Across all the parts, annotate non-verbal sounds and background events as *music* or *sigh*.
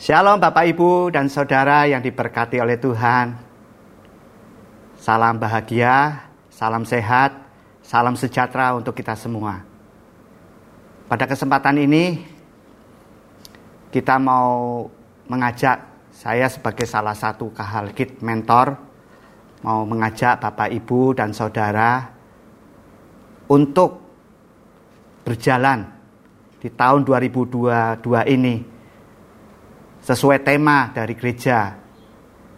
Shalom Bapak Ibu dan Saudara yang diberkati oleh Tuhan. Salam bahagia, salam sehat, salam sejahtera untuk kita semua. Pada kesempatan ini kita mau mengajak saya sebagai salah satu kahalkit mentor mau mengajak Bapak Ibu dan Saudara untuk berjalan di tahun 2022 ini sesuai tema dari gereja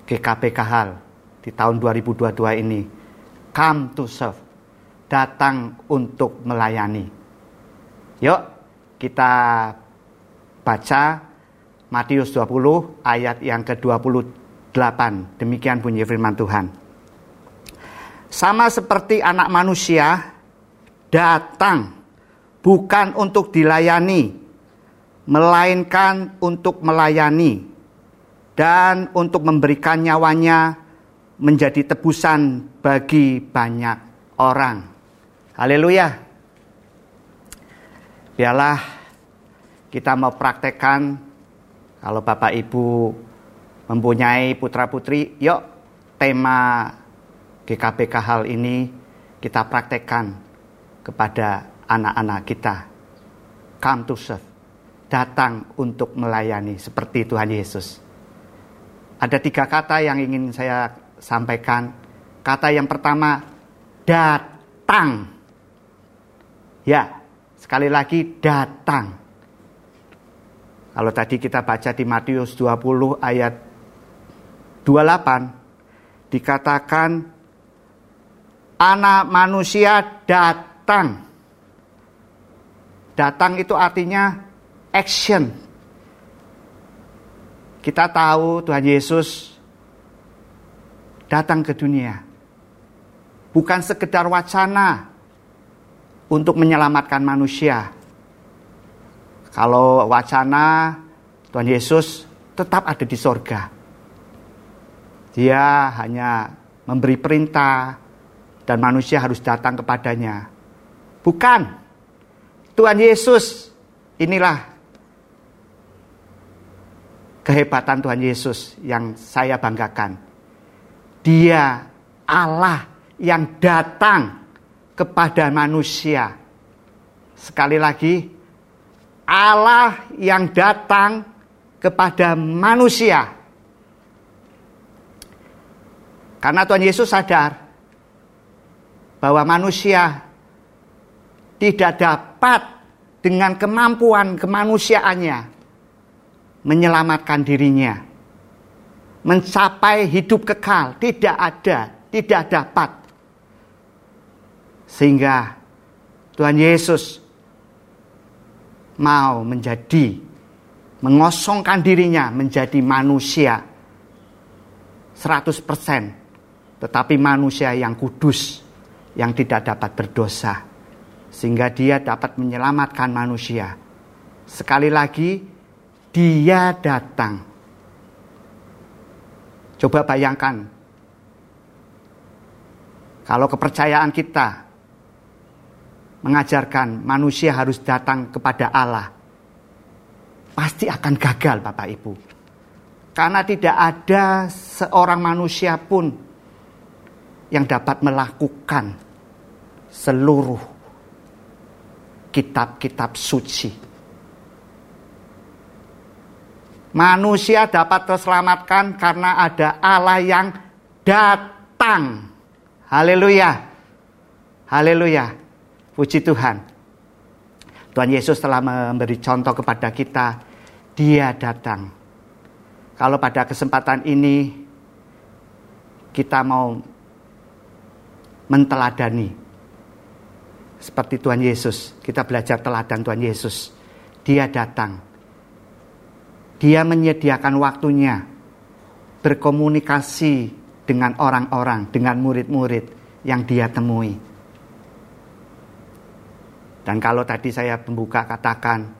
GKP Kahal di tahun 2022 ini. Come to serve. Datang untuk melayani. Yuk kita baca Matius 20 ayat yang ke-28. Demikian bunyi firman Tuhan. Sama seperti anak manusia datang bukan untuk dilayani, melainkan untuk melayani dan untuk memberikan nyawanya menjadi tebusan bagi banyak orang. Haleluya. Biarlah kita mau praktekkan kalau Bapak Ibu mempunyai putra-putri, yuk tema GKPK hal ini kita praktekkan kepada anak-anak kita. Come to serve datang untuk melayani seperti Tuhan Yesus. Ada tiga kata yang ingin saya sampaikan. Kata yang pertama, datang. Ya, sekali lagi datang. Kalau tadi kita baca di Matius 20 ayat 28, dikatakan anak manusia datang. Datang itu artinya action. Kita tahu Tuhan Yesus datang ke dunia. Bukan sekedar wacana untuk menyelamatkan manusia. Kalau wacana Tuhan Yesus tetap ada di sorga. Dia hanya memberi perintah dan manusia harus datang kepadanya. Bukan. Tuhan Yesus inilah kehebatan Tuhan Yesus yang saya banggakan. Dia Allah yang datang kepada manusia. Sekali lagi, Allah yang datang kepada manusia. Karena Tuhan Yesus sadar bahwa manusia tidak dapat dengan kemampuan kemanusiaannya menyelamatkan dirinya. Mencapai hidup kekal tidak ada, tidak dapat. Sehingga Tuhan Yesus mau menjadi mengosongkan dirinya menjadi manusia 100% tetapi manusia yang kudus yang tidak dapat berdosa sehingga dia dapat menyelamatkan manusia sekali lagi dia datang. Coba bayangkan, kalau kepercayaan kita mengajarkan manusia harus datang kepada Allah, pasti akan gagal, Bapak Ibu, karena tidak ada seorang manusia pun yang dapat melakukan seluruh kitab-kitab suci Manusia dapat terselamatkan karena ada Allah yang datang. Haleluya. Haleluya. Puji Tuhan. Tuhan Yesus telah memberi contoh kepada kita. Dia datang. Kalau pada kesempatan ini kita mau menteladani seperti Tuhan Yesus, kita belajar teladan Tuhan Yesus. Dia datang dia menyediakan waktunya berkomunikasi dengan orang-orang, dengan murid-murid yang dia temui. Dan kalau tadi saya membuka katakan,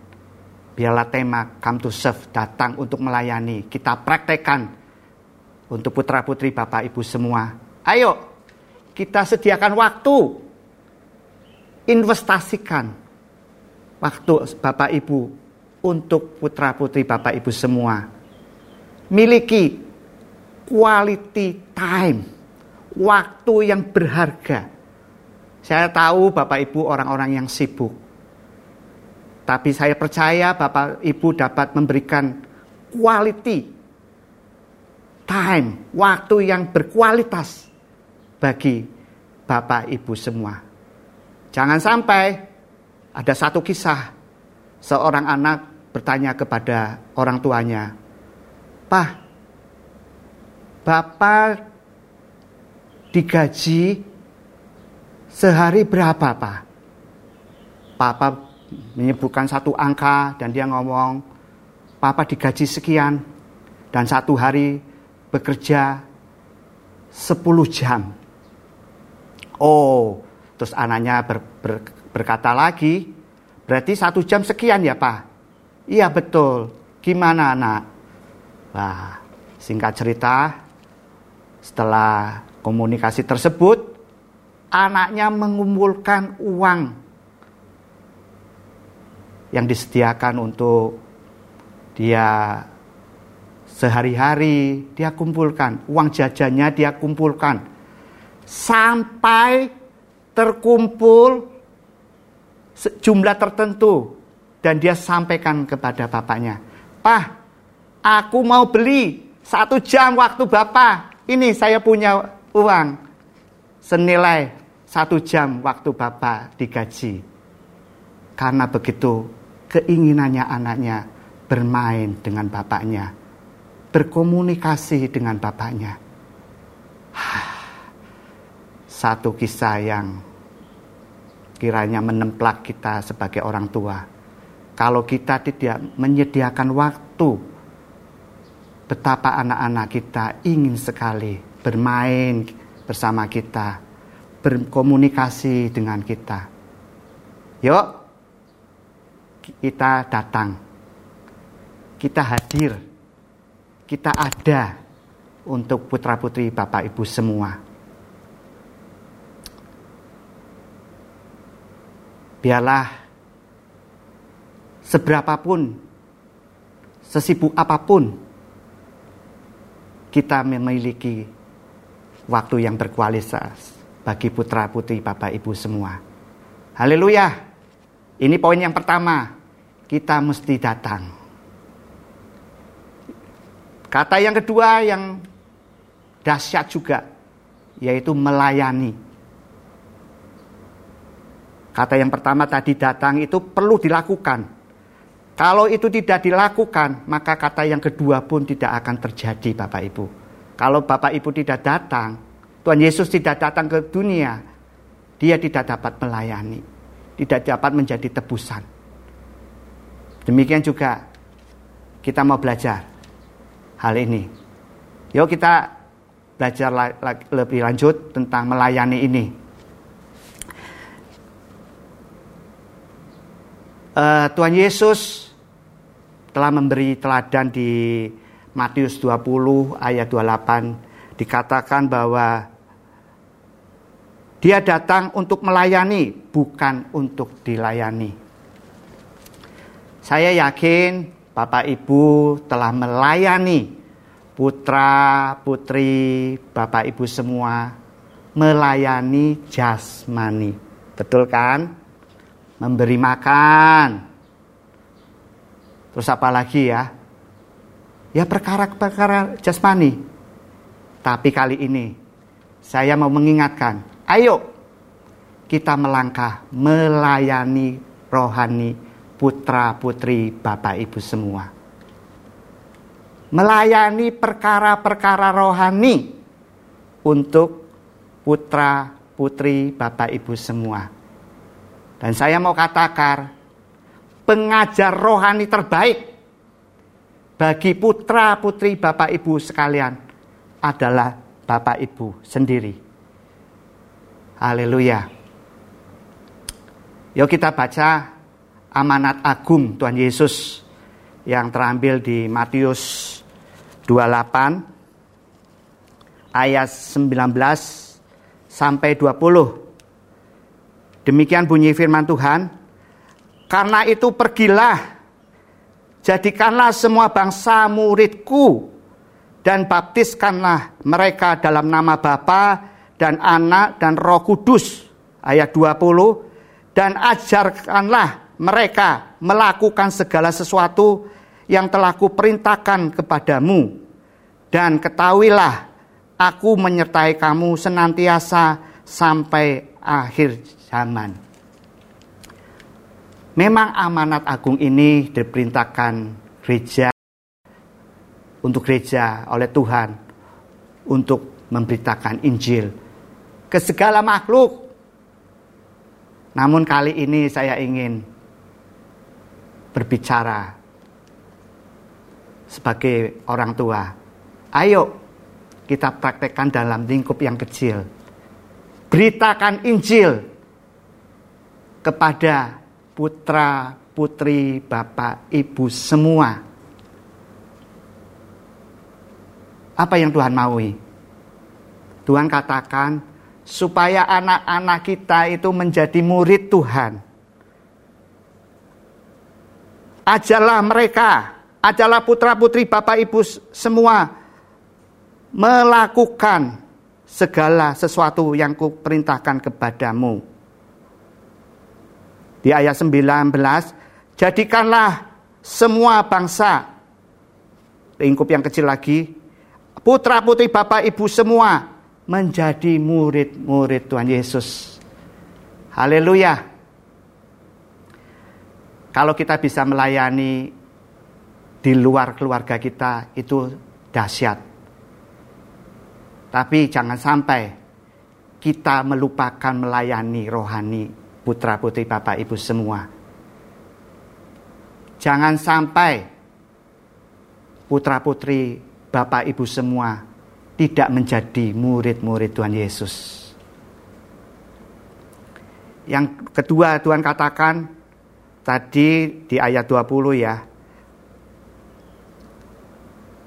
biarlah tema come to serve, datang untuk melayani. Kita praktekkan untuk putra-putri Bapak Ibu semua. Ayo, kita sediakan waktu. Investasikan waktu Bapak Ibu untuk putra-putri Bapak Ibu semua miliki quality time, waktu yang berharga. Saya tahu Bapak Ibu orang-orang yang sibuk. Tapi saya percaya Bapak Ibu dapat memberikan quality time, waktu yang berkualitas bagi Bapak Ibu semua. Jangan sampai ada satu kisah seorang anak bertanya kepada orang tuanya, "Pak, Bapak digaji sehari berapa, Pak?" Papa menyebutkan satu angka dan dia ngomong, "Papa digaji sekian dan satu hari bekerja 10 jam." Oh, terus anaknya ber, ber, berkata lagi, berarti satu jam sekian ya Pak? Iya betul. Gimana anak? Nah, singkat cerita, setelah komunikasi tersebut, anaknya mengumpulkan uang yang disediakan untuk dia sehari-hari dia kumpulkan uang jajannya dia kumpulkan sampai terkumpul jumlah tertentu dan dia sampaikan kepada bapaknya, "Pak, aku mau beli satu jam waktu bapak. Ini saya punya uang senilai satu jam waktu bapak digaji." Karena begitu keinginannya anaknya bermain dengan bapaknya, berkomunikasi dengan bapaknya *sighs* satu kisah yang kiranya menemplak kita sebagai orang tua. Kalau kita tidak menyediakan waktu, betapa anak-anak kita ingin sekali bermain bersama kita, berkomunikasi dengan kita. Yuk, kita datang, kita hadir, kita ada untuk putra-putri Bapak Ibu semua. biarlah seberapapun, sesibuk apa pun, kita memiliki waktu yang berkualitas bagi putra putri Bapak Ibu semua. Haleluya. Ini poin yang pertama. Kita mesti datang. Kata yang kedua yang dahsyat juga yaitu melayani. Kata yang pertama tadi datang itu perlu dilakukan. Kalau itu tidak dilakukan, maka kata yang kedua pun tidak akan terjadi Bapak Ibu. Kalau Bapak Ibu tidak datang, Tuhan Yesus tidak datang ke dunia, dia tidak dapat melayani, tidak dapat menjadi tebusan. Demikian juga kita mau belajar hal ini. Yuk kita belajar lebih lanjut tentang melayani ini. uh, Tuhan Yesus telah memberi teladan di Matius 20 ayat 28 dikatakan bahwa dia datang untuk melayani bukan untuk dilayani. Saya yakin Bapak Ibu telah melayani putra, putri, Bapak Ibu semua melayani jasmani. Betul kan? memberi makan. Terus apa lagi ya? Ya perkara-perkara jasmani. Tapi kali ini saya mau mengingatkan, ayo kita melangkah melayani rohani putra-putri Bapak Ibu semua. Melayani perkara-perkara rohani untuk putra-putri Bapak Ibu semua. Dan saya mau katakan, pengajar rohani terbaik bagi putra-putri Bapak Ibu sekalian adalah Bapak Ibu sendiri. Haleluya. Yuk kita baca amanat agung Tuhan Yesus yang terambil di Matius 28 ayat 19 sampai 20. Demikian bunyi firman Tuhan. Karena itu pergilah, jadikanlah semua bangsa muridku, dan baptiskanlah mereka dalam nama Bapa dan Anak dan Roh Kudus. Ayat 20. Dan ajarkanlah mereka melakukan segala sesuatu yang telah kuperintahkan kepadamu. Dan ketahuilah, aku menyertai kamu senantiasa sampai akhir zaman. Memang amanat agung ini diperintahkan gereja untuk gereja oleh Tuhan untuk memberitakan Injil ke segala makhluk. Namun kali ini saya ingin berbicara sebagai orang tua. Ayo kita praktekkan dalam lingkup yang kecil. Beritakan Injil kepada putra, putri, bapak, ibu semua. Apa yang Tuhan maui? Tuhan katakan supaya anak-anak kita itu menjadi murid Tuhan. Ajalah mereka, ajalah putra-putri bapak ibu semua melakukan segala sesuatu yang kuperintahkan kepadamu di ayat 19, jadikanlah semua bangsa, lingkup yang kecil lagi, putra-putri bapak ibu semua menjadi murid-murid Tuhan Yesus. Haleluya. Kalau kita bisa melayani di luar keluarga kita itu dahsyat. Tapi jangan sampai kita melupakan melayani rohani putra putri bapak ibu semua. Jangan sampai putra putri bapak ibu semua tidak menjadi murid-murid Tuhan Yesus. Yang kedua Tuhan katakan tadi di ayat 20 ya.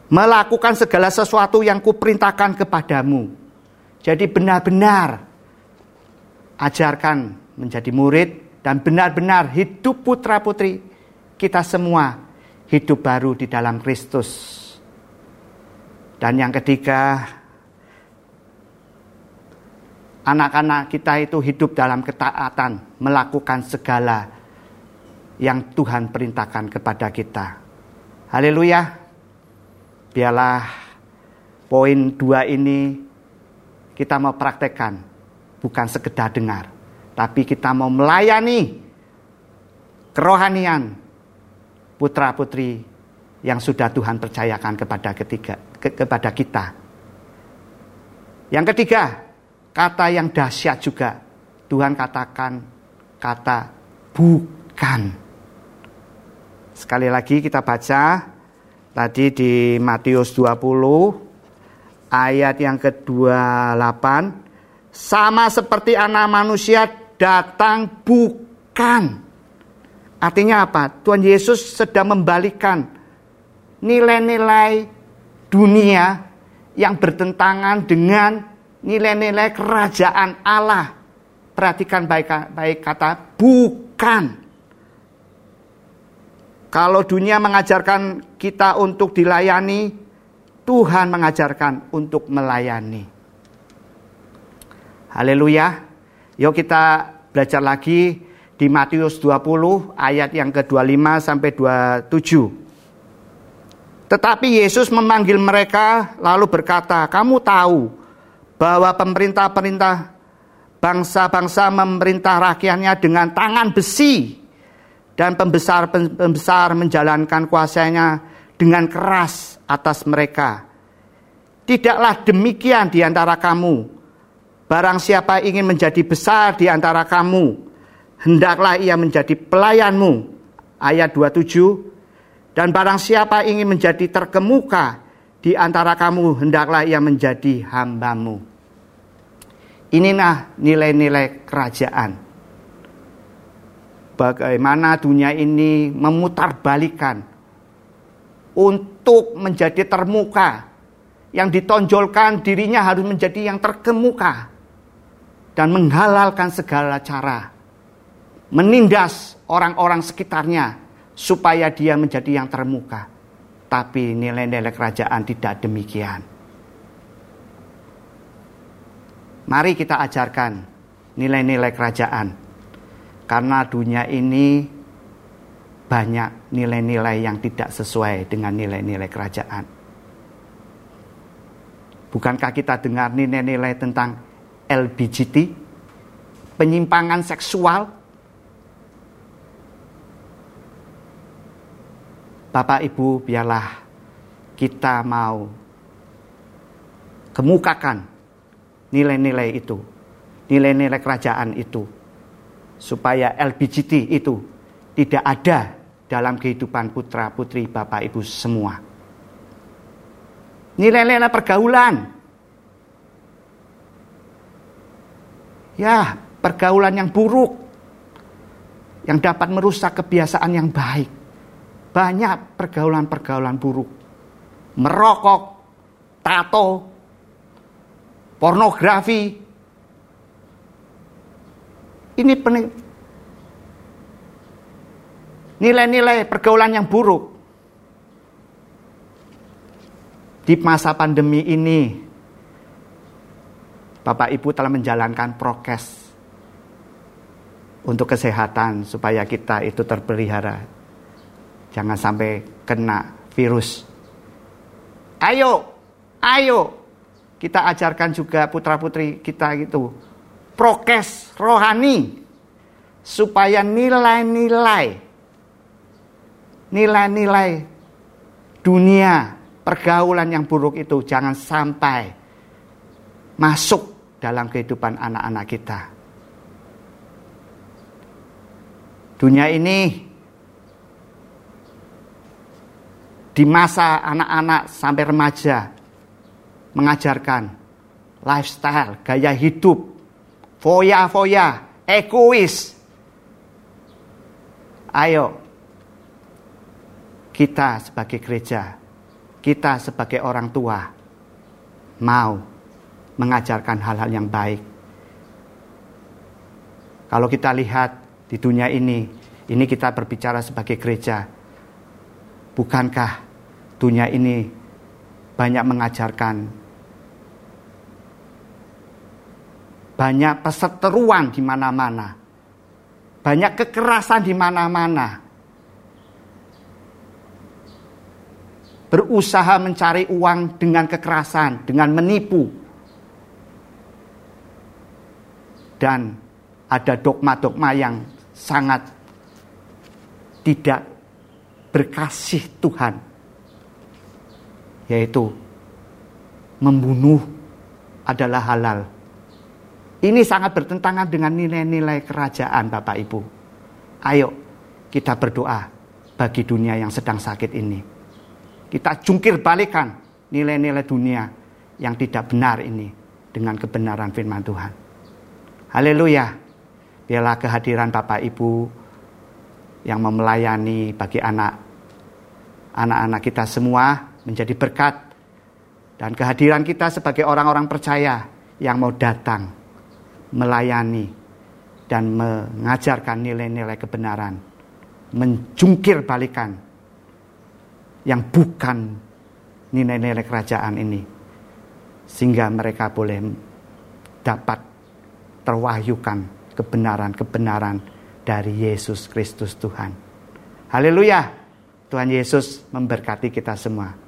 Melakukan segala sesuatu yang kuperintahkan kepadamu. Jadi benar-benar ajarkan menjadi murid dan benar-benar hidup putra-putri kita semua hidup baru di dalam Kristus. Dan yang ketiga, anak-anak kita itu hidup dalam ketaatan, melakukan segala yang Tuhan perintahkan kepada kita. Haleluya. Biarlah poin dua ini kita mau praktekkan, bukan sekedar dengar tapi kita mau melayani kerohanian putra-putri yang sudah Tuhan percayakan kepada ketiga ke, kepada kita. Yang ketiga, kata yang dahsyat juga Tuhan katakan kata bukan. Sekali lagi kita baca tadi di Matius 20 ayat yang ke-28 sama seperti anak manusia datang bukan. Artinya apa? Tuhan Yesus sedang membalikan nilai-nilai dunia yang bertentangan dengan nilai-nilai kerajaan Allah. Perhatikan baik, baik kata bukan. Kalau dunia mengajarkan kita untuk dilayani, Tuhan mengajarkan untuk melayani. Haleluya. Yuk kita belajar lagi di Matius 20 ayat yang ke-25 sampai 27. Tetapi Yesus memanggil mereka lalu berkata, "Kamu tahu bahwa pemerintah-pemerintah bangsa-bangsa memerintah rakyatnya dengan tangan besi dan pembesar-pembesar menjalankan kuasanya dengan keras atas mereka. Tidaklah demikian di antara kamu." Barang siapa ingin menjadi besar di antara kamu, hendaklah ia menjadi pelayanmu. Ayat 27. Dan barang siapa ingin menjadi terkemuka di antara kamu, hendaklah ia menjadi hambamu. Inilah nilai-nilai kerajaan. Bagaimana dunia ini memutarbalikan untuk menjadi termuka yang ditonjolkan dirinya harus menjadi yang terkemuka dan menghalalkan segala cara, menindas orang-orang sekitarnya supaya dia menjadi yang termuka. Tetapi nilai-nilai kerajaan tidak demikian. Mari kita ajarkan nilai-nilai kerajaan. Karena dunia ini banyak nilai-nilai yang tidak sesuai dengan nilai-nilai kerajaan. Bukankah kita dengar nilai-nilai tentang LGBT, penyimpangan seksual? Bapak Ibu, biarlah kita mau kemukakan nilai-nilai itu, nilai-nilai kerajaan itu, supaya LGBT itu tidak ada dalam kehidupan putra-putri Bapak Ibu semua. Nilai-nilai pergaulan. Ya, pergaulan yang buruk. Yang dapat merusak kebiasaan yang baik. Banyak pergaulan-pergaulan buruk. Merokok, tato, pornografi. Ini nilai-nilai pergaulan yang buruk. Di masa pandemi ini, Bapak Ibu telah menjalankan prokes untuk kesehatan supaya kita itu terpelihara. Jangan sampai kena virus. Ayo, ayo kita ajarkan juga putra-putri kita itu prokes rohani supaya nilai-nilai nilai-nilai dunia pergaulan yang buruk itu jangan sampai masuk dalam kehidupan anak-anak kita. Dunia ini di masa anak-anak sampai remaja mengajarkan lifestyle, gaya hidup, foya-foya, egois. Ayo, kita sebagai gereja kita sebagai orang tua mau mengajarkan hal-hal yang baik. Kalau kita lihat di dunia ini, ini kita berbicara sebagai gereja. Bukankah dunia ini banyak mengajarkan banyak perseteruan di mana-mana. Banyak kekerasan di mana-mana. berusaha mencari uang dengan kekerasan, dengan menipu. Dan ada dogma-dogma yang sangat tidak berkasih Tuhan. Yaitu membunuh adalah halal. Ini sangat bertentangan dengan nilai-nilai kerajaan Bapak Ibu. Ayo kita berdoa bagi dunia yang sedang sakit ini. Kita jungkir balikan nilai-nilai dunia yang tidak benar ini dengan kebenaran firman Tuhan. Haleluya. Biarlah kehadiran Bapak Ibu yang memelayani bagi anak anak-anak kita semua menjadi berkat dan kehadiran kita sebagai orang-orang percaya yang mau datang melayani dan mengajarkan nilai-nilai kebenaran, menjungkir balikan yang bukan nilai-nilai kerajaan ini. Sehingga mereka boleh dapat terwahyukan kebenaran-kebenaran dari Yesus Kristus Tuhan. Haleluya. Tuhan Yesus memberkati kita semua.